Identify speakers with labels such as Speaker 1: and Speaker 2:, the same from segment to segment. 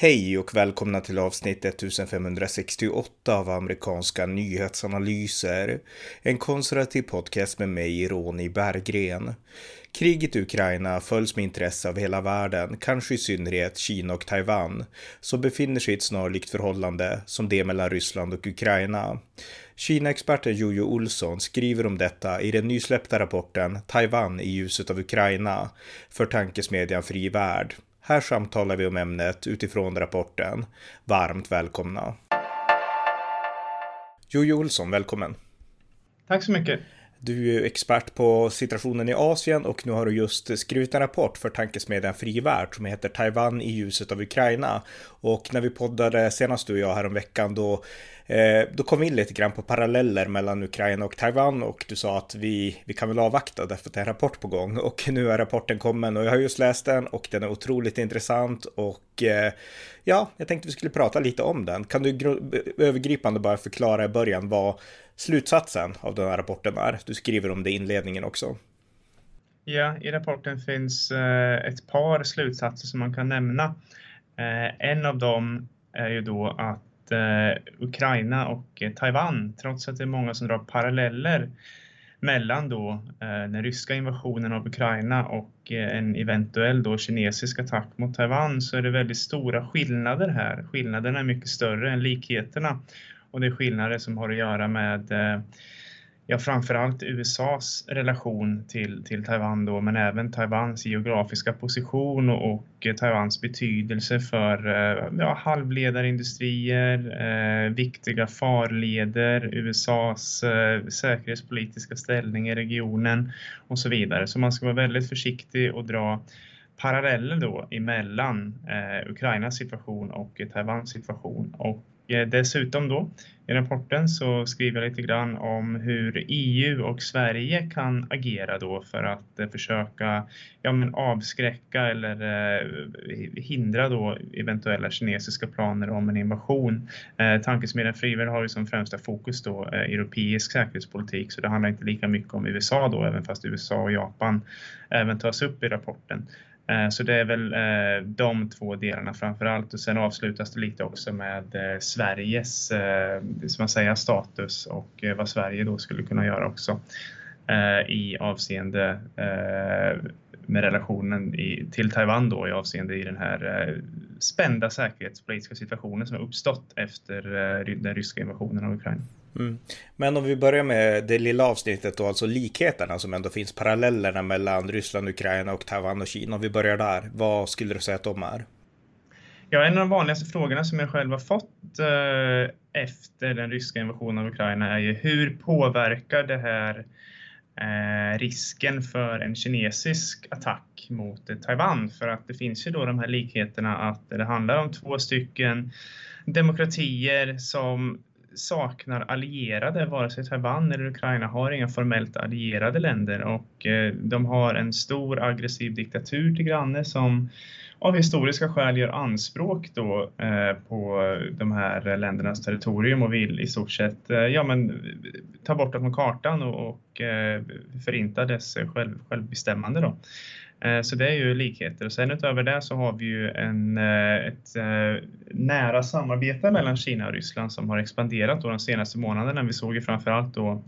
Speaker 1: Hej och välkomna till avsnitt 1568 av amerikanska nyhetsanalyser. En konservativ podcast med mig, Ronny Berggren. Kriget i Ukraina följs med intresse av hela världen, kanske i synnerhet Kina och Taiwan, som befinner sig i ett snarlikt förhållande som det mellan Ryssland och Ukraina. Kina-experten Jojo Olsson skriver om detta i den nysläppta rapporten Taiwan i ljuset av Ukraina för tankesmedjan Fri Värld. Här samtalar vi om ämnet utifrån rapporten. Varmt välkomna! Jojo Olsson, välkommen!
Speaker 2: Tack så mycket!
Speaker 1: Du är expert på situationen i Asien och nu har du just skrivit en rapport för tankesmedjan Fri Värld som heter Taiwan i ljuset av Ukraina. Och när vi poddade senast du och jag häromveckan då Eh, då kom vi in lite grann på paralleller mellan Ukraina och Taiwan och du sa att vi, vi kan väl avvakta därför att det är en rapport på gång och nu är rapporten kommen och jag har just läst den och den är otroligt intressant och eh, ja, jag tänkte vi skulle prata lite om den. Kan du övergripande bara förklara i början vad slutsatsen av den här rapporten är? Du skriver om det i inledningen också.
Speaker 2: Ja, i rapporten finns eh, ett par slutsatser som man kan nämna. Eh, en av dem är ju då att eh, Ukraina och eh, Taiwan, trots att det är många som drar paralleller mellan då eh, den ryska invasionen av Ukraina och eh, en eventuell då kinesisk attack mot Taiwan så är det väldigt stora skillnader här. Skillnaderna är mycket större än likheterna och det är skillnader som har att göra med eh, ja, framförallt USAs relation till, till Taiwan då, men även Taiwans geografiska position och, och eh, Taiwans betydelse för eh, ja, halvledarindustrier, eh, viktiga farleder, USAs eh, säkerhetspolitiska ställning i regionen och så vidare. Så man ska vara väldigt försiktig och dra paralleller då emellan eh, Ukrainas situation och Taiwans situation. Och Eh, dessutom då i rapporten så skriver jag lite grann om hur EU och Sverige kan agera då för att eh, försöka ja, men avskräcka eller eh, hindra då eventuella kinesiska planer om en invasion. Eh, Tankesmedjan Frivel har ju som främsta fokus då eh, europeisk säkerhetspolitik så det handlar inte lika mycket om USA då även fast USA och Japan även tas upp i rapporten. Eh, så det är väl eh, de två delarna framför allt och sen avslutas det lite också med eh, Sveriges som man säger, status och vad Sverige då skulle kunna göra också i avseende med relationen till Taiwan då i avseende i den här spända säkerhetspolitiska situationen som har uppstått efter den ryska invasionen av Ukraina.
Speaker 1: Mm. Men om vi börjar med det lilla avsnittet då, alltså likheterna som ändå finns, parallellerna mellan Ryssland, Ukraina och Taiwan och Kina. Om vi börjar där, vad skulle du säga att de är?
Speaker 2: Ja, en av de vanligaste frågorna som jag själv har fått eh, efter den ryska invasionen av Ukraina är ju hur påverkar det här eh, risken för en kinesisk attack mot Taiwan? För att det finns ju då de här likheterna att det handlar om två stycken demokratier som saknar allierade, vare sig Taiwan eller Ukraina har inga formellt allierade länder och eh, de har en stor aggressiv diktatur till granne som av historiska skäl gör anspråk då eh, på de här ländernas territorium och vill i stort sett eh, ja, men, ta bort dem från kartan och, och förinta dess själv, självbestämmande. Då. Eh, så det är ju likheter. Och sen utöver det så har vi ju en, eh, ett eh, nära samarbete mellan Kina och Ryssland som har expanderat då de senaste månaderna. Vi såg ju framförallt då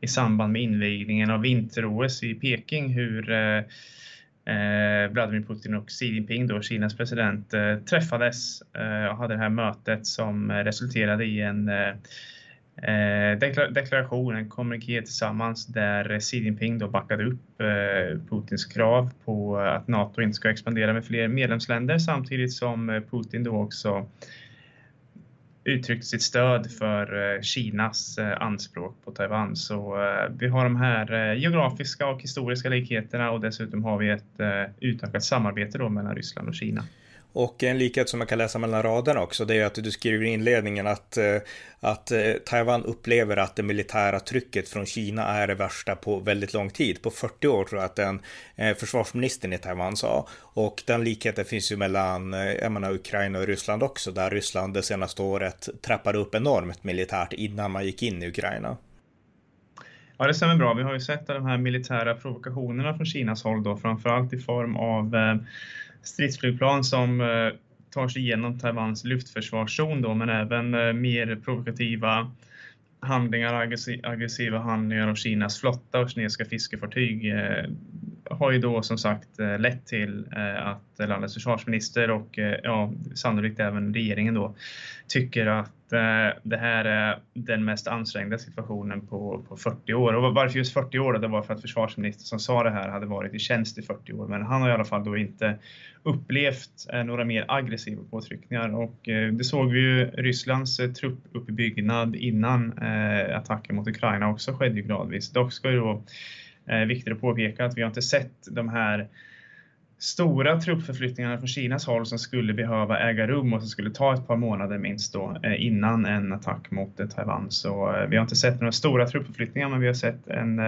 Speaker 2: i samband med invigningen av vinter-OS i Peking hur Vladimir Putin och Xi Jinping, då, Kinas president, träffades och hade det här mötet som resulterade i en Eh, deklarationen, kommuniké tillsammans där Xi Jinping då backade upp eh, Putins krav på att NATO inte ska expandera med fler medlemsländer samtidigt som eh, Putin då också uttryckt sitt stöd för Kinas anspråk på Taiwan. Så vi har de här geografiska och historiska likheterna och dessutom har vi ett utökat samarbete då mellan Ryssland och Kina.
Speaker 1: Och en likhet som man kan läsa mellan raderna också, det är att du skriver i inledningen att, eh, att eh, Taiwan upplever att det militära trycket från Kina är det värsta på väldigt lång tid. På 40 år tror jag att den eh, försvarsministern i Taiwan sa. Och den likheten finns ju mellan jag menar, Ukraina och Ryssland också, där Ryssland det senaste året trappade upp enormt militärt innan man gick in i Ukraina.
Speaker 2: Ja, det stämmer bra. Vi har ju sett de här militära provokationerna från Kinas håll då, framförallt i form av stridsflygplan som eh, tar sig igenom Taiwans luftförsvarszon då, men även eh, mer provokativa handlingar, aggressiva handlingar av Kinas flotta och kinesiska fiskefartyg eh, har ju då som sagt lett till att landets försvarsminister och ja, sannolikt även regeringen då tycker att Eh, det här är den mest ansträngda situationen på, på 40 år. Och varför just 40 år? Det var för att försvarsministern som sa det här hade varit i tjänst i 40 år, men han har i alla fall då inte upplevt eh, några mer aggressiva påtryckningar och eh, det såg vi ju Rysslands truppuppbyggnad innan attacken mot Ukraina också skedde ju gradvis. Dock ska ju då eh, viktigt att påpeka att vi har inte sett de här stora truppförflyttningarna från Kinas håll som skulle behöva äga rum och som skulle ta ett par månader minst då eh, innan en attack mot eh, Taiwan. Så eh, vi har inte sett några stora truppförflyttningar men vi har sett en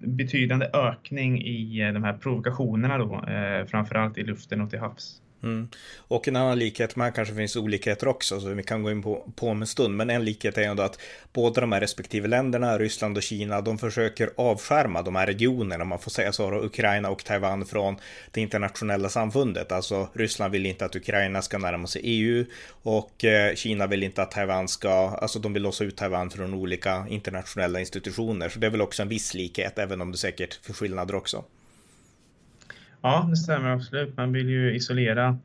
Speaker 2: betydande ökning i de här provokationerna då, framförallt i luften och till havs.
Speaker 1: Mm. Och en annan likhet, men kanske finns olikheter också, så vi kan gå in på, på om en stund. Men en likhet är ändå att båda de här respektive länderna, Ryssland och Kina, de försöker avskärma de här regionerna, om man får säga så, Ukraina och Taiwan från det internationella samfundet. Alltså Ryssland vill inte att Ukraina ska närma sig EU och eh, Kina vill inte att Taiwan ska, alltså de vill låsa ut Taiwan från olika internationella institutioner. Så det är väl också en viss likhet, även om det säkert finns skillnader också.
Speaker 2: Ja, det stämmer absolut. Man vill ju isolera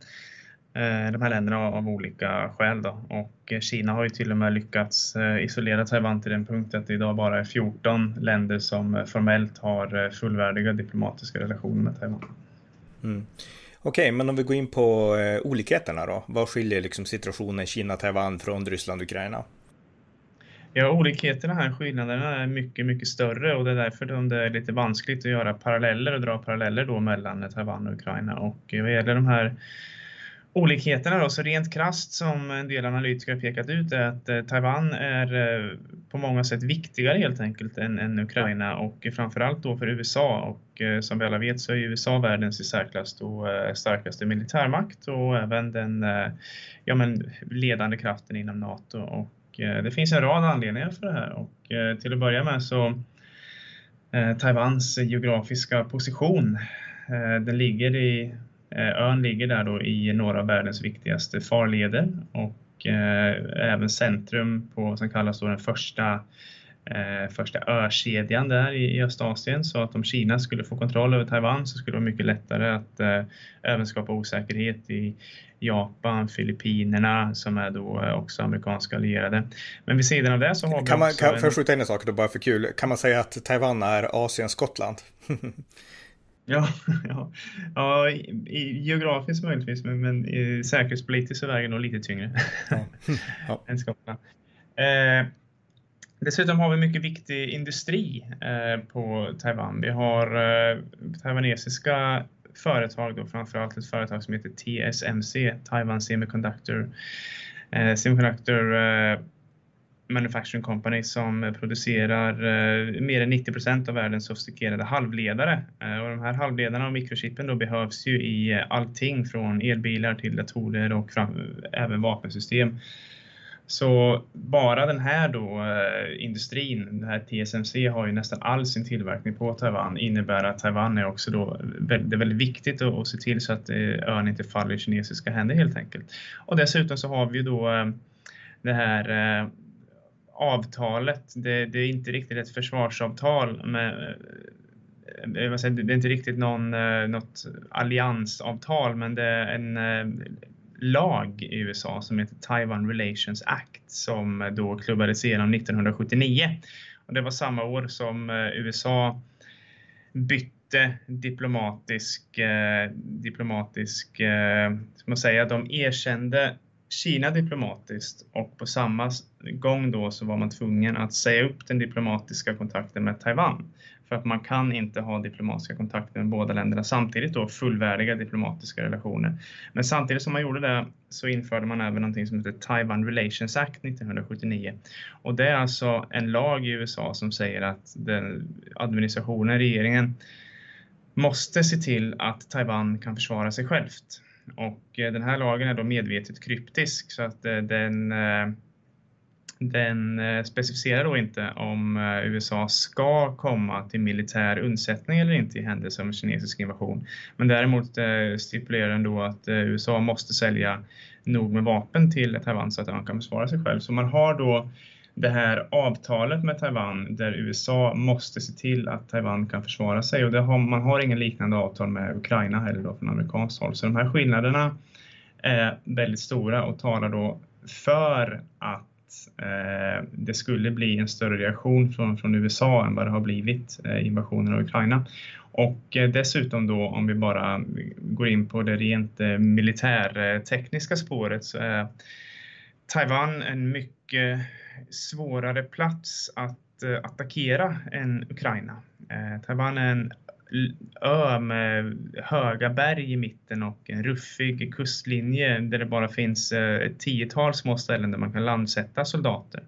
Speaker 2: eh, de här länderna av olika skäl. Då. Och eh, Kina har ju till och med lyckats eh, isolera Taiwan till den punkt att det idag bara är 14 länder som formellt har fullvärdiga diplomatiska relationer med Taiwan.
Speaker 1: Mm. Okej, okay, men om vi går in på olikheterna då. Vad skiljer liksom situationen Kina-Taiwan från Ryssland-Ukraina?
Speaker 2: Ja, olikheterna här, skillnaderna är mycket, mycket större och det är därför det är lite vanskligt att göra paralleller och dra paralleller då mellan Taiwan och Ukraina. Och eh, vad gäller de här olikheterna då, så rent krast som en del analytiker har pekat ut är att eh, Taiwan är eh, på många sätt viktigare helt enkelt än, än Ukraina och framförallt då för USA och som vi alla vet så är USA världens i särklass då starkaste militärmakt och även den ja, men ledande kraften inom NATO och Eh, det finns en rad anledningar för det här och eh, till att börja med så eh, Taiwans geografiska position. Eh, den ligger i, eh, ön ligger där då i några av världens viktigaste farleder och även centrum på vad som kallas då den första första ökedjan där i, Östasien så att om Kina skulle få kontroll över Taiwan så skulle det vara mycket lättare att även skapa osäkerhet i Japan, Filippinerna som är då eh, också amerikanska allierade. Men vid sidan av det så har vi
Speaker 1: kan man, också... Kan, en... För att skjuta in en sak då bara för kul. Kan man säga att Taiwan är Asiens Skottland?
Speaker 2: ja, ja, ja i, geografiskt möjligtvis men, men i säkerhetspolitiskt så väger det nog lite tyngre ja. än Skottland. Eh, Dessutom har vi mycket viktig industri eh, på Taiwan. Vi har eh, taiwanesiska företag, då, framförallt ett företag som heter TSMC, Taiwan Semiconductor, eh, Semiconductor Manufacturing Company som producerar mer än 90 procent av världens sofistikerade halvledare. Och de här halvledarna och mikrochippen då behövs ju i allting från elbilar till datorer och fram, även vapensystem. Så bara den här då eh, industrin, den här TSMC har ju nästan all sin tillverkning på Taiwan innebär att Taiwan är också då väldigt, det är väldigt viktigt att, att se till så att eh, ön inte faller i kinesiska händer helt enkelt. Och dessutom så har vi ju då eh, det här eh, avtalet, det, det, är inte riktigt ett försvarsavtal med eh, det är inte riktigt någon, något alliansavtal men det är en lag i USA som heter Taiwan Relations Act som eh, då klubbades igenom 1979. Och det var samma år som eh, USA bytte diplomatisk, eh, diplomatisk, eh, ska man säga, de erkände Kina diplomatiskt och på samma gång då så var man tvungen att säga upp den diplomatiska kontakten med Taiwan. För att man kan inte ha diplomatiska kontakter med båda länderna samtidigt då, fullvärdiga diplomatiska relationer. Men samtidigt som man gjorde det så införde man även någonting som heter Taiwan Relations Act 1979. Och det är alltså en lag i USA som säger att den administrationen, regeringen, måste se till att Taiwan kan försvara sig självt. Och eh, den här lagen är då medvetet kryptisk så att eh, den eh, den eh, specificerar då inte om eh, USA ska komma till militär undsättning eller inte i händelse av en kinesisk invasion. Men däremot eh, stipulerar den då att USA måste sälja nog med vapen till Taiwan så att man kan försvara sig själv. Så man har då det här avtalet med Taiwan där USA måste se till att Taiwan kan försvara sig och har, man har ingen liknande avtal med Ukraina heller då från amerikanskt håll. Så de här skillnaderna är väldigt stora och talar då för att eh, det skulle bli en större reaktion från, från USA än vad det har blivit eh, invasionen av Ukraina. Och eh, dessutom då om vi bara går in på det rent eh, militärtekniska spåret så är Taiwan en mycket svårare plats att eh, attackera än Ukraina. Eh, Taiwan är en ö med höga berg i mitten och en ruffig kustlinje där det bara finns eh, ett tiotal små ställen där man kan landsätta soldater.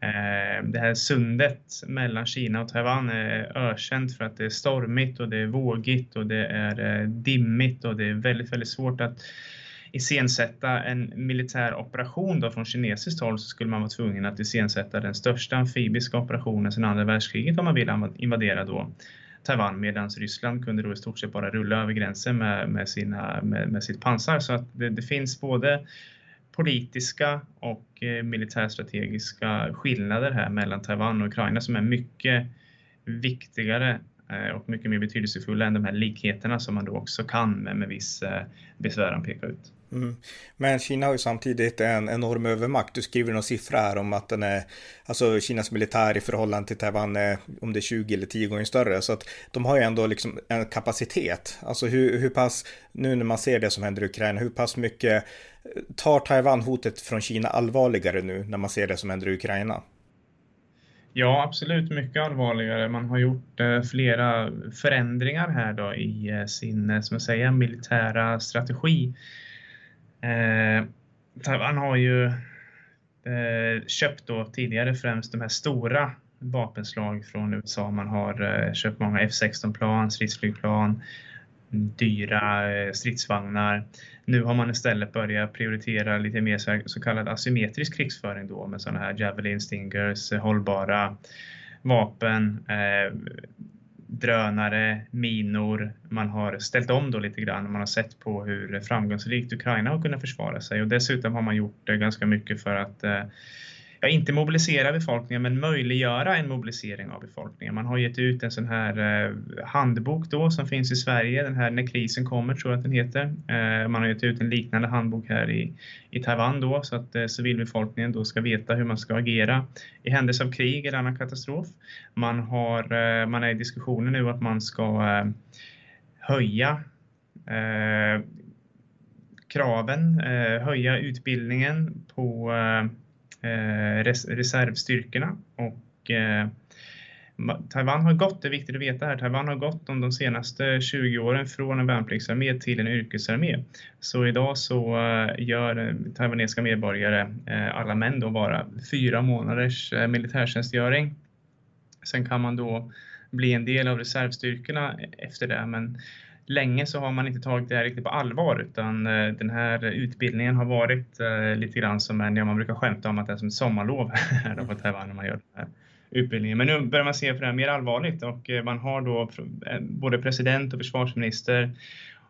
Speaker 2: Eh, det här sundet mellan Kina och Taiwan är ökänt för att det är stormigt och det är vågigt och det är eh, dimmigt och det är väldigt, väldigt svårt att iscensätta en militär operation då från kinesiskt håll så skulle man vara tvungen att iscensätta den största amfibiska operationen sedan andra världskriget om man vill invadera då Taiwan medan Ryssland kunde då i stort sett bara rulla över gränsen med, med, sina, med, med sitt pansar. Så att det, det finns både politiska och eh, militärstrategiska skillnader här mellan Taiwan och Ukraina som är mycket viktigare eh, och mycket mer betydelsefulla än de här likheterna som man då också kan med, med viss eh, besväran peka ut.
Speaker 1: Mm. Men Kina har ju samtidigt en enorm övermakt. Du skriver någon siffra här om att den är, alltså Kinas militär i förhållande till Taiwan är om det är 20 eller 10 gånger större. Så att de har ju ändå liksom en kapacitet. Alltså hur, hur pass, nu när man ser det som händer i Ukraina, hur pass mycket tar Taiwan hotet från Kina allvarligare nu när man ser det som händer i Ukraina?
Speaker 2: Ja, absolut mycket allvarligare. Man har gjort eh, flera förändringar här då i eh, sin, eh, som jag säger, militära strategi. Eh, Taiwan har ju eh, köpt då tidigare främst de här stora vapenslag från USA. Man har eh, köpt många F16-plan, stridsflygplan, dyra eh, stridsvagnar. Nu har man istället börjat prioritera lite mer så, så kallad asymmetrisk krigsföring då med sådana här Javelin Stingers, eh, hållbara vapen, eh, drönare, minor. Man har ställt om då lite grann. Man har sett på hur framgångsrikt Ukraina har kunnat försvara sig och dessutom har man gjort ganska mycket för att eh, ja, inte mobilisera befolkningen men möjliggöra en mobilisering av befolkningen. Man har gett ut en sån här eh, handbok då som finns i Sverige, den här När krisen kommer tror jag att den heter. Eh, man har gett ut en liknande handbok här i, i Taiwan då så att eh, civilbefolkningen då ska veta hur man ska agera i händelse av krig eller annan katastrof. Man, har, eh, man är i diskussioner nu att man ska eh, höja eh, kraven, eh, höja utbildningen på eh, Eh, res reservstyrkorna. Och, eh, Taiwan har gått, det är viktigt att veta här, Taiwan har gått de, de senaste 20 åren från en värnpliktsarmé till en yrkesarmé. Så idag så eh, gör eh, taiwanesiska medborgare, alla män då bara, fyra månaders militärtjänstgöring. Sen kan man då bli en del av reservstyrkorna efter det, men länge så har man inte tagit det här riktigt på allvar utan eh, den här utbildningen har varit eh, lite grann som en, ja man brukar skämta om att det är som ett sommarlov här på Taiwan när man gör den här utbildningen. Men nu börjar man se på det här mer allvarligt och eh, man har då både president och försvarsminister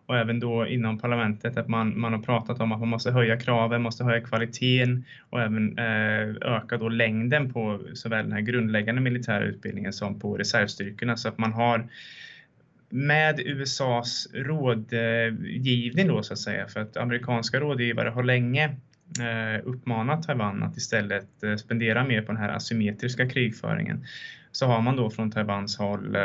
Speaker 2: och även då inom parlamentet att man, man har pratat om att man måste höja kraven, måste höja kvaliteten och även eh, öka då längden på såväl den här grundläggande militära utbildningen som på reservstyrkorna så att man har med USAs rådgivning då så att säga, för att amerikanska rådgivare har länge eh, uppmanat Taiwan att istället eh, spendera mer på den här asymmetriska krigföringen. Så har man då från Taiwans håll eh,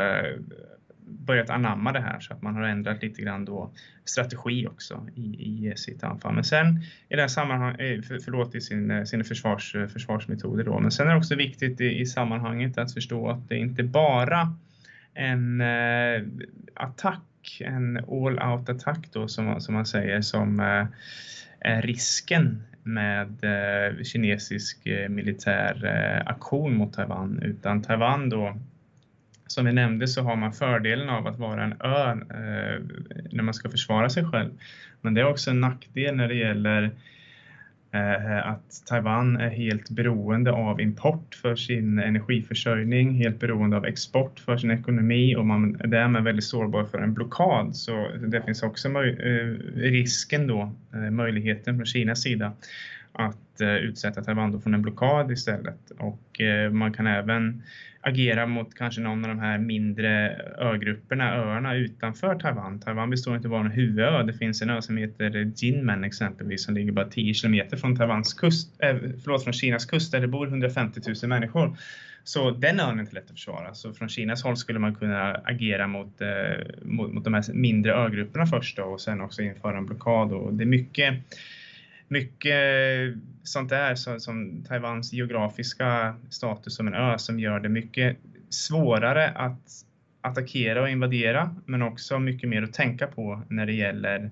Speaker 2: börjat anamma det här så att man har ändrat lite grann då strategi också i, i sitt anfall. Men sen i det här sammanhanget, eh, för, förlåt i sin, eh, sina försvars, eh, försvarsmetoder då, men sen är det också viktigt i, i sammanhanget att förstå att det inte bara en eh, attack, en all-out attack då som, som man säger, som eh, är risken med eh, kinesisk eh, militär eh, aktion mot Taiwan, utan Taiwan då som vi nämnde så har man fördelen av att vara en ö eh, när man ska försvara sig själv. Men det är också en nackdel när det gäller Eh, Eh, eh, att Taiwan är helt beroende av import för sin energiförsörjning, helt beroende av export för sin ekonomi och man är därmed väldigt sårbar för en blockad. Så det finns också eh, risken då, möjligheten från Kinas sida att eh, utsätta Taiwan från en blockad istället. Och eh, man kan även agera mot kanske någon av de här mindre ögrupperna, öarna utanför Taiwan. Taiwan består inte bara av en huvudö, det finns en ö som heter Jinmen exempelvis som ligger bara 10 kilometer från Taiwans kust, äh, förlåt, från Kinas kust där det bor 150 000 människor. Så den ön är inte lätt att försvara. Så från Kinas håll skulle man kunna agera mot, eh, mot, mot de här mindre ögrupperna först då, och sen också införa en blockad. Och det är mycket mycket sånt där så, som Taiwans geografiska status som en ö som gör det mycket svårare att attackera och invadera men också mycket mer att tänka på när det gäller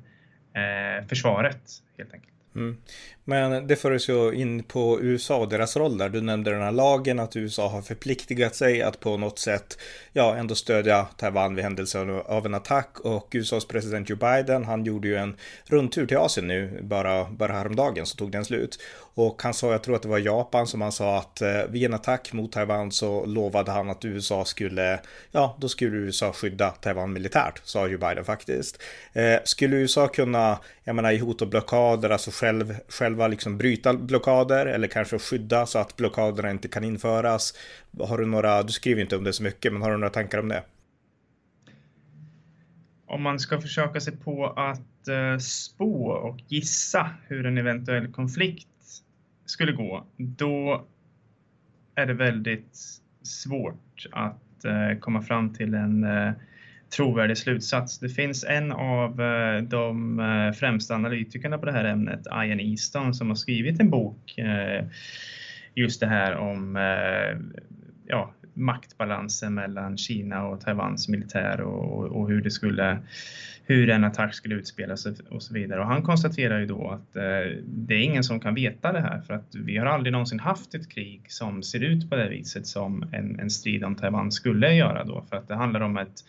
Speaker 2: eh, försvaret helt enkelt.
Speaker 1: Mm. Men det för oss ju in på USA och deras roll där. Du nämnde den här lagen att USA har förpliktigat sig att på något sätt ja, ändå stödja Taiwan vid händelsen av en attack och USAs president Joe Biden, han gjorde ju en rundtur till Asien nu bara, bara häromdagen så tog den slut. Och han sa, jag tror att det var Japan som han sa att eh, vid en attack mot Taiwan så lovade han att USA skulle, ja, då skulle USA skydda Taiwan militärt, sa ju Biden faktiskt. Eh, skulle USA kunna, jag menar i hot och blockader, alltså själv, själva liksom bryta blockader eller kanske skydda så att blockaderna inte kan införas? Har du några, du skriver inte om det så mycket, men har du några tankar om det?
Speaker 2: Om man ska försöka sig på att eh, spå och gissa hur en eventuell konflikt skulle gå, då är det väldigt svårt att eh, komma fram till en eh, trovärdig slutsats. Det finns en av eh, de eh, främsta analytikerna på det här ämnet, Ian Easton, som har skrivit en bok eh, just det här om eh, ja, maktbalansen mellan Kina och Taiwans militär och, och, hur det skulle hur en attack skulle utspelas och så vidare. Och han konstaterar ju då att eh, det är ingen som kan veta det här för att vi har aldrig någonsin haft ett krig som ser ut på det viset som en, en strid om Taiwan skulle göra då. För att det handlar om ett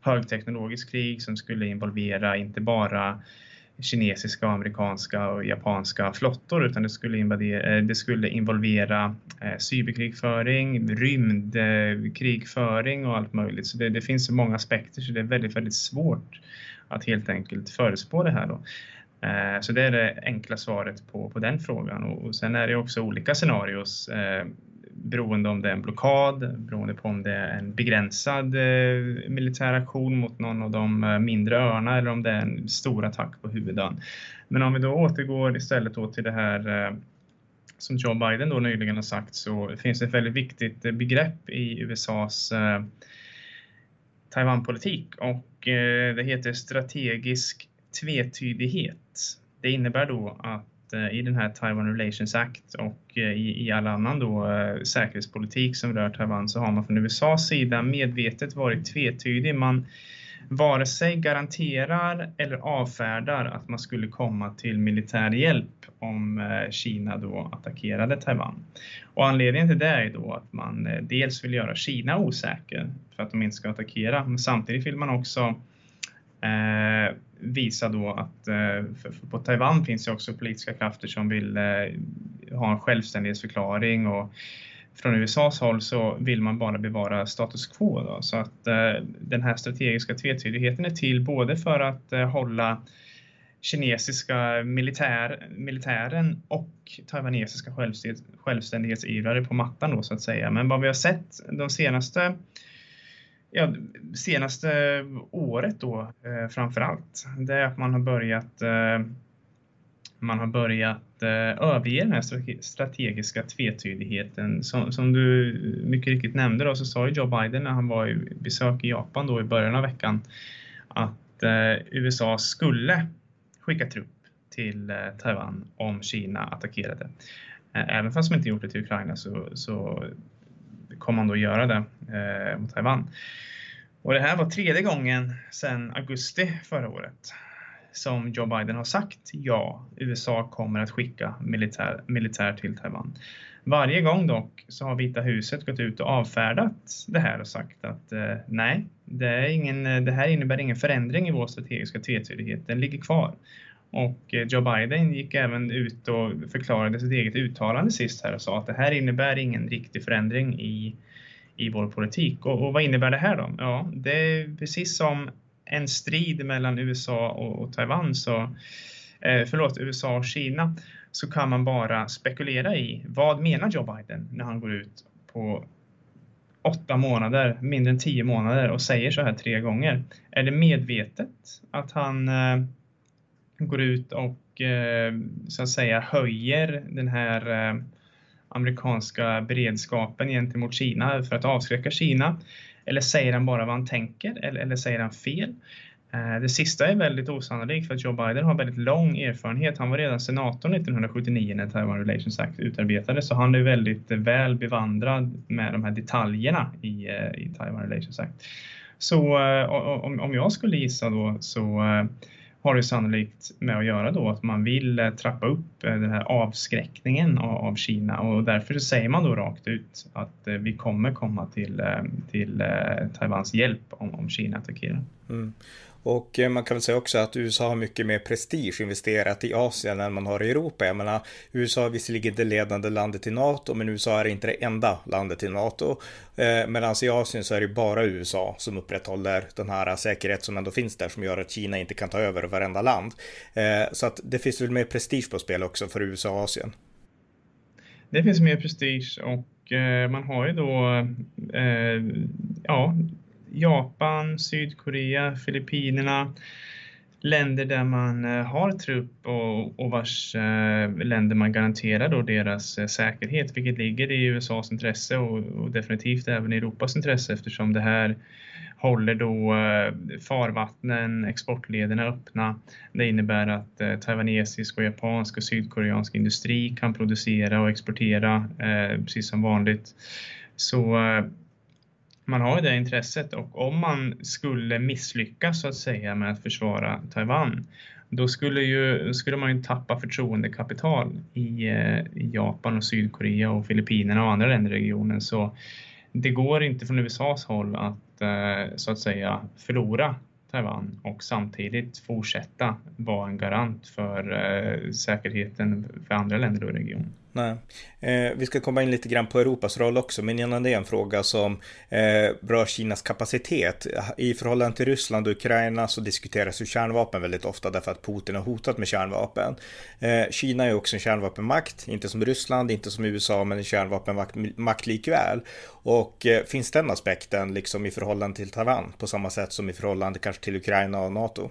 Speaker 2: högteknologiskt krig som skulle involvera inte bara kinesiska, amerikanska och japanska flottor utan det skulle, invadera, eh, det skulle involvera eh, cyberkrigföring, rymdkrigföring eh, och allt möjligt. Så det, det finns så många aspekter så det är väldigt, väldigt svårt att helt enkelt förespå det här. Då. Eh, så det är det enkla svaret på, på den frågan och, sen är det också olika scenarios eh, beroende om det är en blockad, beroende på om det är en begränsad eh, militär aktion mot någon av de eh, mindre öarna eller om det är en stor attack på huvudön. Men om vi då återgår istället då till det här eh, som Joe Biden då nyligen har sagt så finns det ett väldigt viktigt begrepp i USAs Taiwanpolitik och det heter strategisk tvetydighet. Det innebär då att Eh, i den här Taiwan Relations Act och eh, i, all annan då eh, säkerhetspolitik som rör Taiwan så har man från USAs sida medvetet varit tvetydig. Man vare sig garanterar eller avfärdar att man skulle komma till militär hjälp om Kina då attackerade Taiwan. Och anledningen till det är då att man dels vill göra Kina osäker för att de inte ska attackera. Men samtidigt vill man också eh, visa då att eh, för, för på Taiwan finns det också politiska krafter som vill eh, ha en självständighetsförklaring och från USAs håll så vill man bara bevara status quo. Då. Så att eh, den här strategiska tvetydigheten är till både för att eh, hålla kinesiska militär, militären och taiwanesiska självständighetsivrare på mattan då så att säga. Men vad vi har sett de senaste ja, senaste året då eh, framför allt, det är att man har börjat eh, man har börjat eh, överge den här strategiska tvetydigheten. Som, som, du mycket riktigt nämnde då, så sa ju Joe Biden när han var i besök i Japan då i början av veckan att eh, USA skulle skicka trupp till eh, Taiwan om Kina attackerade. Även fast man inte gjort det till Ukraina så, så kommer man då göra det eh, mot Taiwan. Och det här var tredje gången sedan augusti förra året som Joe Biden har sagt ja, USA kommer att skicka militär, militär till Taiwan. Varje gång dock så har Vita huset gått ut och avfärdat det här och sagt att eh, nej, det, är ingen, det här innebär ingen förändring i vår strategiska tvetydighet, den ligger kvar. Och eh, Joe Biden gick även ut och förklarade sitt eget uttalande sist här och sa att det här innebär ingen riktig förändring i, i vår politik. Och, och vad innebär det här då? Ja, det är precis som en strid mellan USA och, och Taiwan, så, eh, förlåt, USA och Kina, så kan man bara spekulera i vad menar Joe Biden när han går ut på åtta månader, mindre än tio månader och säger så här tre gånger. Är det medvetet att han eh, går ut och eh, så att säga höjer den här eh, amerikanska beredskapen gentemot Kina för att avskräcka Kina? Eller säger han bara vad han tänker eller, eller säger han fel? Eh, det sista är väldigt osannolikt för att Joe Biden har väldigt lång erfarenhet. Han var redan senator 1979 när Taiwan Relations Act utarbetades så han är väldigt väl bevandrad med de här detaljerna i, i Taiwan Relations Act. Så om, jag skulle gissa då så har det sannolikt med att göra då att man vill eh, trappa upp eh, den här avskräckningen av Kina och därför säger man då rakt ut att eh, vi kommer komma till, till Taiwans hjälp om, om Kina attackerar. Mm.
Speaker 1: Och eh, man kan väl säga också att USA har mycket mer prestige investerat i Asien än man har i Europa. Jag menar, USA är visserligen det ledande landet i NATO, men USA är inte det enda landet i NATO. Eh, Medan i Asien så är det bara USA som upprätthåller den här säkerhet som ändå finns där, som gör att Kina inte kan ta över varenda land. Eh, så att det finns väl mer prestige på spel också för USA och Asien.
Speaker 2: Det finns mer prestige och eh, man har ju då, eh, ja, Japan, Sydkorea, Filippinerna. Länder där man eh, har trupp och, och vars eh, länder man garanterar då deras eh, säkerhet, vilket ligger i USAs intresse och, och definitivt även i Europas intresse eftersom det här håller då farvattnen, exportlederna öppna. Det innebär att taiwanesisk och japansk och sydkoreansk industri kan producera och exportera precis som vanligt. Så man har ju det intresset och om man skulle misslyckas så att säga med att försvara Taiwan då skulle, ju, skulle man ju tappa förtroendekapital i, eh, i Japan och Sydkorea och Filippinerna och andra länder i regionen. Så det går inte från USAs håll att eh, så att säga förlora Taiwan och samtidigt fortsätta vara en garant för eh, säkerheten för andra länder i regionen.
Speaker 1: Nej. Eh, vi ska komma in lite grann på Europas roll också, men innan det är en fråga som eh, rör Kinas kapacitet. I förhållande till Ryssland och Ukraina så diskuteras ju kärnvapen väldigt ofta därför att Putin har hotat med kärnvapen. Eh, Kina är också en kärnvapenmakt, inte som Ryssland, inte som USA, men en kärnvapenmakt likväl. Och eh, finns den aspekten liksom i förhållande till Taiwan på samma sätt som i förhållande kanske till Ukraina och NATO?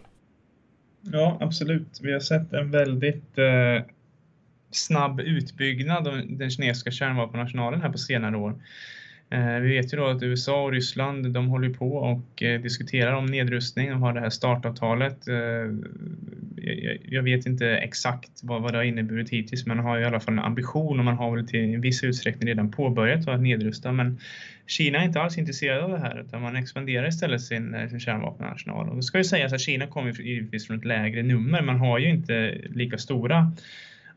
Speaker 2: Ja, absolut. Vi har sett en väldigt eh snabb utbyggnad av den kinesiska kärnvapenarsenalen här på senare år. Eh, vi vet ju då att USA och Ryssland de håller på och eh, diskuterar om nedrustning. De har det här startavtalet. Eh, jag vet inte exakt vad det har inneburit hittills men man har i alla fall en ambition och man har väl till en viss utsträckning redan påbörjat att nedrusta. Men Kina är inte alls intresserad av det här utan man expanderar istället sin, sin kärnvapenarsenal. Och det ska ju sägas att Kina kommer givetvis från ett lägre nummer. Man har ju inte lika stora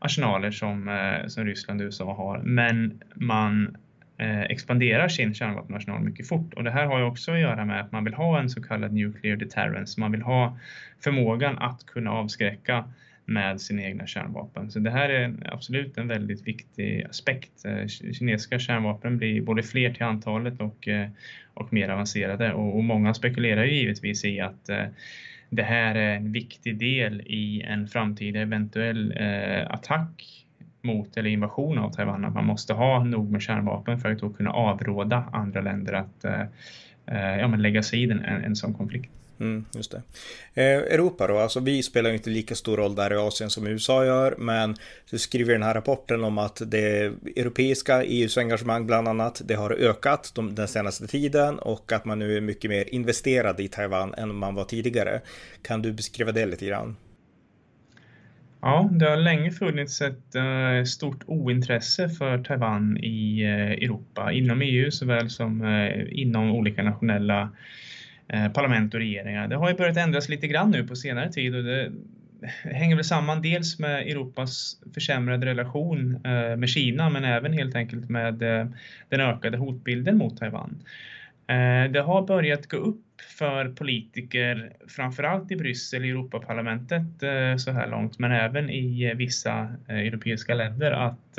Speaker 2: arsenaler som, eh, som Ryssland och USA har. Men man eh, expanderar sin kärnvapenarsenal mycket fort och det här har ju också att göra med att man vill ha en så kallad nuclear deterrence. Man vill ha förmågan att kunna avskräcka med sina egna kärnvapen. Så det här är absolut en väldigt viktig aspekt. Eh, kinesiska kärnvapen blir både fler till antalet och, eh, och mer avancerade och, och många spekulerar ju givetvis i att eh, det här är en viktig del i en framtida eventuell eh, attack mot eller invasion av Taiwan. Att man måste ha nog med kärnvapen för att då kunna avråda andra länder att eh, eh ja, men lägga sig i en, en sån konflikt.
Speaker 1: Mm, just det. Eh, Europa då, alltså vi spelar ju inte lika stor roll där i Asien som USA gör, men du skriver i den här rapporten om att det europeiska EUs engagemang bland annat, det har ökat de, den senaste tiden och att man nu är mycket mer investerad i Taiwan än man var tidigare. Kan du beskriva det lite grann?
Speaker 2: Ja, det har länge funnits ett eh, stort ointresse för Taiwan i eh, Europa, inom EU såväl som eh, inom olika nationella Eh, parlament och regeringar. Det har ju börjat ändras lite grann nu på senare tid och det hänger väl samman dels med Europas försämrade relation eh, med Kina men även helt enkelt med eh, den ökade hotbilden mot Taiwan. Det har börjat gå upp för politiker, framförallt i Bryssel, i Europaparlamentet så här långt, men även i vissa europeiska länder att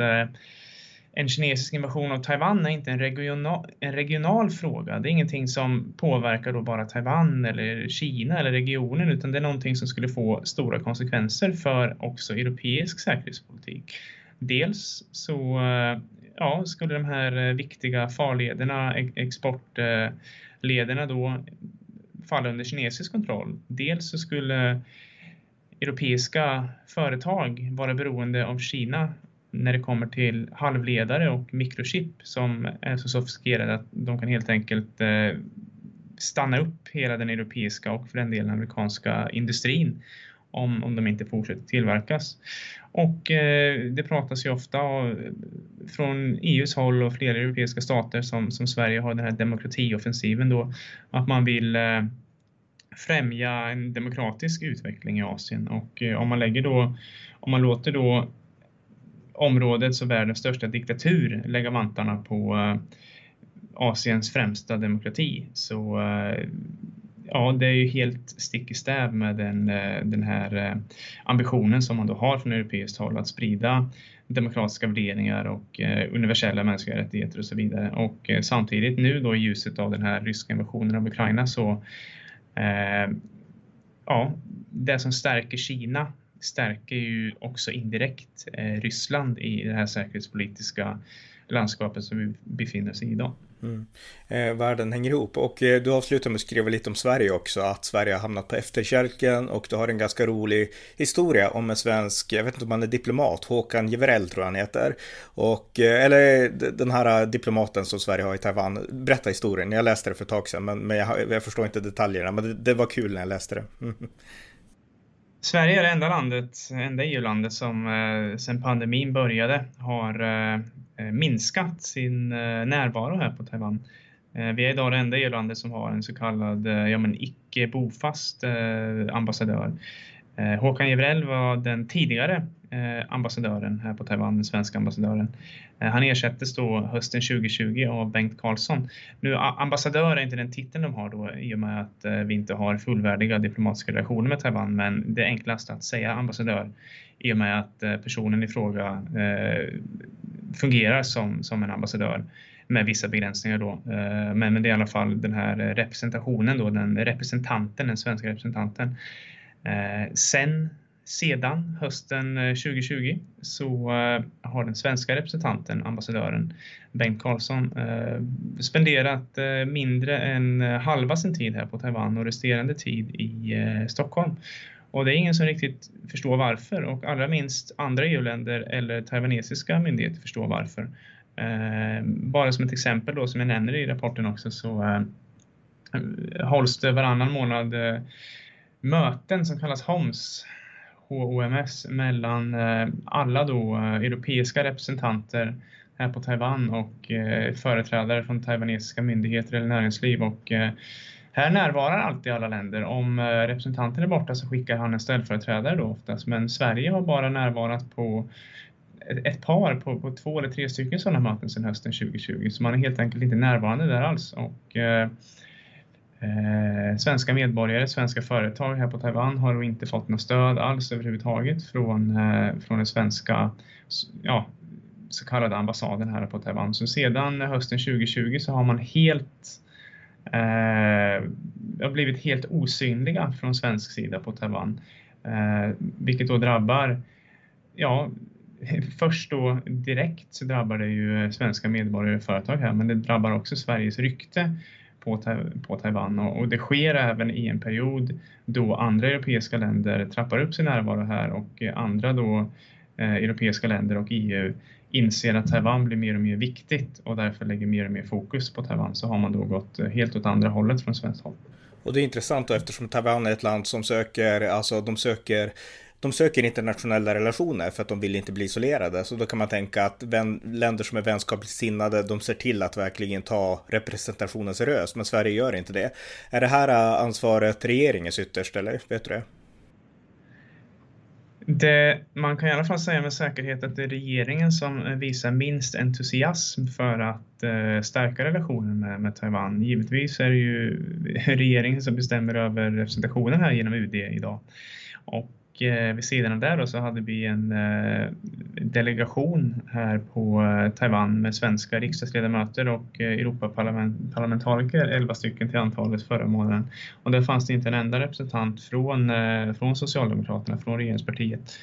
Speaker 2: en kinesisk invasion av Taiwan är inte en regional, en regional fråga. Det är ingenting som påverkar då bara Taiwan eller Kina eller regionen utan det är någonting som skulle få stora konsekvenser för också europeisk säkerhetspolitik. Dels så eh, ja, skulle de här eh, viktiga farlederna, exportlederna då falla under kinesisk kontroll. Dels så skulle europeiska företag vara beroende av Kina när det kommer till halvledare och mikrochip som är så sofistikerade att de kan helt enkelt eh, stanna upp hela den europeiska och för den delen amerikanska industrin om, om de inte fortsätter tillverkas. Och eh, det pratas ju ofta eh, från EUs håll och flera europeiska stater som, som Sverige har den här demokratioffensiven då, att man vill eh, främja en demokratisk utveckling i Asien och eh, om man lägger då, om man låter då områdets och världens största diktatur lägga vantarna på eh, Asiens främsta demokrati. Så eh, ja, det är ju helt stick i stäv med den, eh, den här ambitionen som man då har från europeiskt håll att sprida demokratiska värderingar och universella mänskliga rättigheter och så vidare. Och samtidigt nu då i ljuset av den här ryska invasionen av Ukraina så ja, det som stärker Kina stärker ju också indirekt eh, Ryssland i det här säkerhetspolitiska landskapet som vi befinner sig i idag. Mm.
Speaker 1: Eh, världen hänger ihop och eh, du avslutar med att skriva lite om Sverige också, att Sverige har hamnat på efterkälken och du har en ganska rolig historia om en svensk, jag vet inte om han är diplomat, Håkan Jeverell tror jag han heter, och, eh, eller den här diplomaten som Sverige har i Taiwan. Berätta historien, jag läste det för ett tag sedan men, men jag, jag förstår inte detaljerna, men det, det var kul när jag läste det. Mm.
Speaker 2: Sverige är det enda landet, enda EU-landet som eh, sedan pandemin började har eh, eh, minskat sin eh, närvaro här på Taiwan. Eh, vi är idag det enda EU-landet som har en så kallad eh, ja, men icke bofast eh, ambassadör. Eh, Håkan Jevrell var den tidigare Eh, ambassadören här på Taiwan, den svenska ambassadören. Eh, han ersättes då hösten 2020 av Bengt Karlsson. Nu ambassadör är inte den titeln de har då i och med att eh, vi inte har fullvärdiga diplomatiska relationer med Taiwan, men det är enklast att säga ambassadör i och med att personen i fråga fungerar som, som en ambassadör med vissa begränsningar då. Men, men det är i alla fall den här representationen då, den representanten, den svenska representanten. Sen sedan hösten eh, 2020 så eh, har den svenska representanten, ambassadören Bengt Karlsson, eh, spenderat mindre än halva sin tid här på Taiwan och resterande tid i Stockholm. Och det är ingen som riktigt förstår varför och allra minst andra EU-länder eller taiwanesiska myndigheter förstår varför. Bara som ett exempel då som jag nämner i rapporten också så hålls det varannan månad möten som kallas HOMS HOMS mellan eh, alla då eh, europeiska representanter här på Taiwan och eh, företrädare från taiwanesiska myndigheter eller näringsliv och här närvarar alltid alla länder. Om representanten är borta så skickar han en ställföreträdare då oftast, men Sverige har bara närvarat på ett par på, på två eller tre stycken sådana möten sedan hösten 2020, så man är helt enkelt inte närvarande där alls. Och, eh, svenska medborgare, svenska företag här på Taiwan har inte fått något stöd alls överhuvudtaget från, eh, från den svenska ja, så kallade ambassaden här på Taiwan. Så sedan hösten 2020 så har man helt eh, blivit helt osynliga från svensk sida på Taiwan. Eh, vilket då drabbar, ja, först då direkt så drabbar det ju svenska medborgare och företag här, men det drabbar också Sveriges rykte på, på Taiwan och, och, det sker även i en period då andra europeiska länder trappar upp sin närvaro här och eh, andra då eh, europeiska länder och EU inser att Taiwan blir mer och mer viktigt och därför lägger mer och mer fokus på Taiwan så har man då gått eh, helt åt andra hållet från svenskt håll.
Speaker 1: Och det är intressant då eftersom Taiwan är ett land som söker, alltså de söker de söker internationella relationer för att de vill inte bli isolerade. Så då kan man tänka att vän, länder som är vänskapligt sinnade, de ser till att verkligen ta representationen seriöst. Men Sverige gör inte det. Är det här äh, ansvaret regeringens ytterst eller vet du det?
Speaker 2: Det, man kan i alla fall säga med säkerhet att det är regeringen som äh, visar minst entusiasm för att eh, stärka relationen med, med, Taiwan. Givetvis är det ju regeringen som bestämmer över representationen här genom UD idag. Och eh, vid sidan av det då så hade vi en eh, delegation här på eh, Taiwan med svenska riksdagsledamöter och eh, Europaparlamentariker, 11 stycken till antalet förra månaden. Och där fanns det inte en enda representant från, eh, från Socialdemokraterna, från regeringspartiet.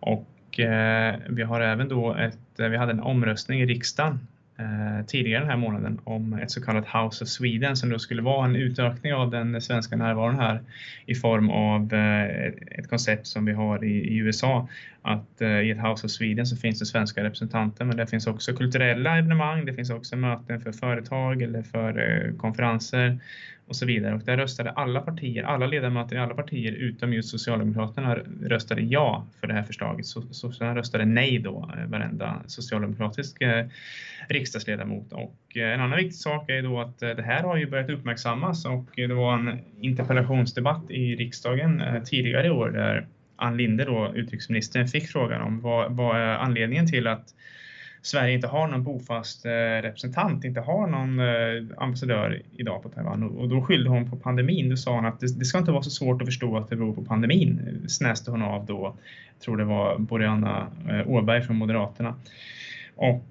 Speaker 2: Och eh, vi har även då ett, eh, vi hade en omröstning i riksdagen Eh, tidigare den här månaden om ett så kallat House of Sweden som då skulle vara en utökning av den svenska närvaron här i form av eh, ett koncept som vi har i USA. Att eh, i ett House of Sweden så finns det svenska representanter men det finns också kulturella evenemang, det finns också möten för företag eller för eh, konferenser och så vidare. Och där röstade alla partier, alla ledamöter i alla partier utom just Socialdemokraterna röstade ja för det här förslaget. Så, så röstade nej då, eh, varenda socialdemokratisk riksdagsledamot. Och en annan viktig sak är då att det här har ju börjat uppmärksammas och det var en interpellationsdebatt i riksdagen tidigare i år där Ann Linde, då, utrikesministern, fick frågan om vad, vad är anledningen till att Sverige inte har någon bofast eh, representant, inte har någon eh, ambassadör idag på Taiwan. Och då skyllde hon på pandemin. Då sa hon att det, det ska inte vara så svårt att förstå att det beror på pandemin, snäste hon av då, jag tror det var Boriana eh, Åberg från Moderaterna. Och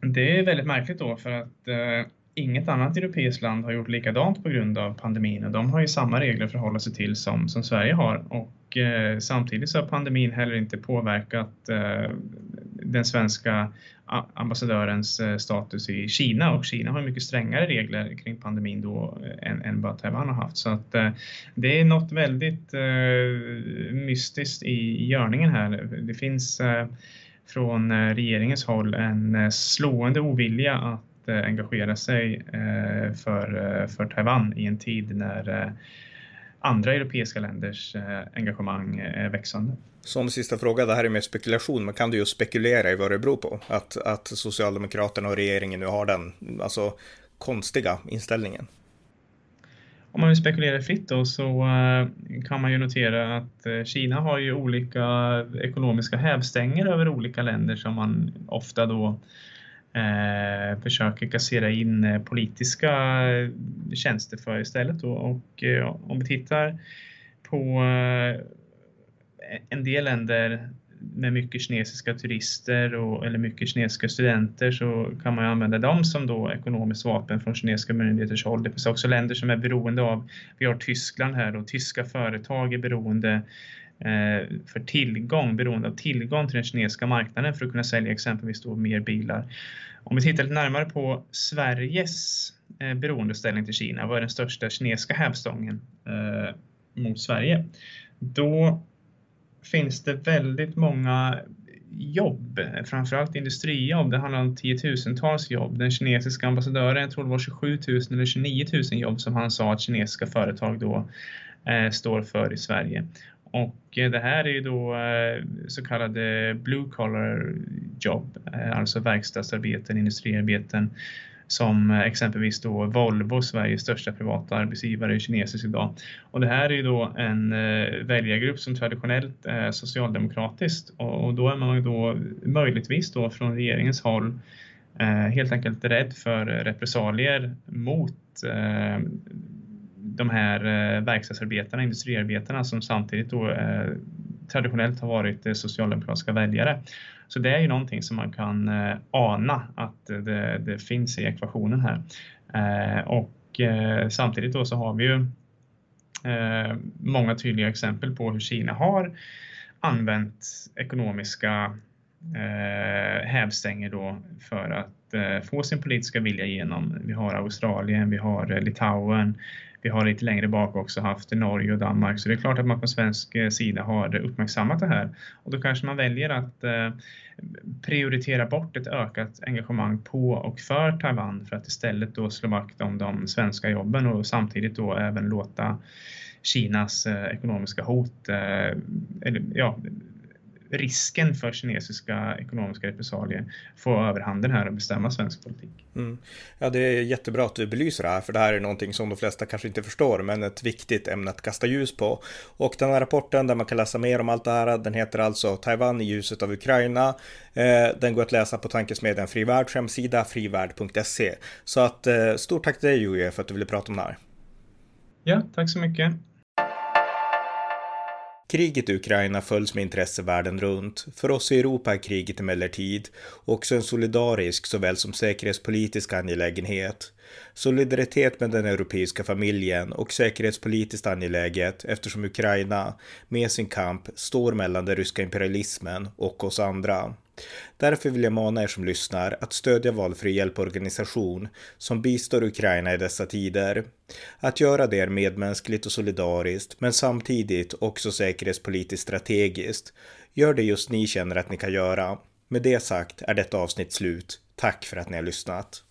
Speaker 2: det är väldigt märkligt då för att inget annat europeiskt land har gjort likadant på grund av pandemin och de har ju samma regler att förhålla sig till som, som Sverige har. Och eh, samtidigt så har pandemin heller inte påverkat eh, den svenska ambassadörens eh, status i Kina och Kina har mycket strängare regler kring pandemin då eh, än, än vad Taiwan har haft. Så att eh, det är något väldigt eh, mystiskt i, i görningen här. Det finns eh, från eh, regeringens håll en slående ovilja att engagera sig för, för Taiwan i en tid när andra europeiska länders engagemang är växande.
Speaker 1: Som sista fråga, det här är mer spekulation, men kan du ju spekulera i vad det beror på? Att, att Socialdemokraterna och regeringen nu har den alltså, konstiga inställningen.
Speaker 2: Om man vill spekulera fritt då så kan man ju notera att Kina har ju olika ekonomiska hävstänger över olika länder som man ofta då eh, försöker kassera in eh, politiska eh, tjänster för istället. Då. Och eh, om vi tittar på eh, en del länder med mycket kinesiska turister och, eller mycket kinesiska studenter så kan man använda dem som då ekonomiskt vapen från kinesiska myndigheters håll. Det finns också länder som är beroende av, vi har Tyskland här och tyska företag är beroende Eh, för tillgång, beroende av tillgång till den kinesiska marknaden för att kunna sälja exempelvis då mer bilar. Om vi tittar lite närmare på Sveriges eh, beroendeställning till Kina, vad är den största kinesiska hävstången eh, mot Sverige? Då finns det väldigt många jobb, framförallt industrijobb. Det handlar om tiotusentals jobb. Den kinesiska ambassadören, jag tror det var 27 000 eller 29 000 jobb som han sa att kinesiska företag då eh, står för i Sverige. Och eh, det här är ju då eh, så kallade blue collar jobb, eh, alltså verkstadsarbeten, industriarbeten som exempelvis då Volvo, Sveriges största privata arbetsgivare, är kinesisk idag. Och det här är ju då en väljargrupp som traditionellt är socialdemokratiskt och då är man då möjligtvis då från regeringens håll helt enkelt rädd för repressalier mot de här eh, verkstadsarbetarna, industriarbetarna som samtidigt då eh, traditionellt har varit eh, socialdemokratiska väljare. Så det är ju någonting som man kan ana att det, det finns i ekvationen här. Och samtidigt då så har vi ju många tydliga exempel på hur Kina har använt ekonomiska hävstänger då för att få sin politiska vilja igenom. Vi har Australien, vi har Litauen, vi har lite längre bak också haft Norge och Danmark så det är klart att man på svensk eh, sida har uppmärksammat det här. Och då kanske man väljer att eh, prioritera bort ett ökat engagemang på och för Taiwan för att istället då slå vakt om de svenska jobben och samtidigt då även låta Kinas eh, ekonomiska hot, eh, eller, ja, risken för kinesiska ekonomiska repressalier få överhanden här och bestämma svensk politik.
Speaker 1: Mm. Ja, det är jättebra att du belyser det här, för det här är någonting som de flesta kanske inte förstår, men ett viktigt ämne att kasta ljus på. Och den här rapporten där man kan läsa mer om allt det här, den heter alltså Taiwan i ljuset av Ukraina. Eh, den går att läsa på tankesmedjan Fri Världs hemsida, frivärd.se. Så att eh, stort tack till dig Julia för att du ville prata om det här.
Speaker 2: Ja, tack så mycket.
Speaker 1: Kriget i Ukraina följs med intresse världen runt. För oss i Europa är kriget emellertid också en solidarisk såväl som säkerhetspolitisk angelägenhet. Solidaritet med den europeiska familjen och säkerhetspolitiskt angeläget eftersom Ukraina med sin kamp står mellan den ryska imperialismen och oss andra. Därför vill jag mana er som lyssnar att stödja valfri hjälporganisation som bistår Ukraina i dessa tider. Att göra det är medmänskligt och solidariskt, men samtidigt också säkerhetspolitiskt strategiskt. Gör det just ni känner att ni kan göra. Med det sagt är detta avsnitt slut. Tack för att ni har lyssnat.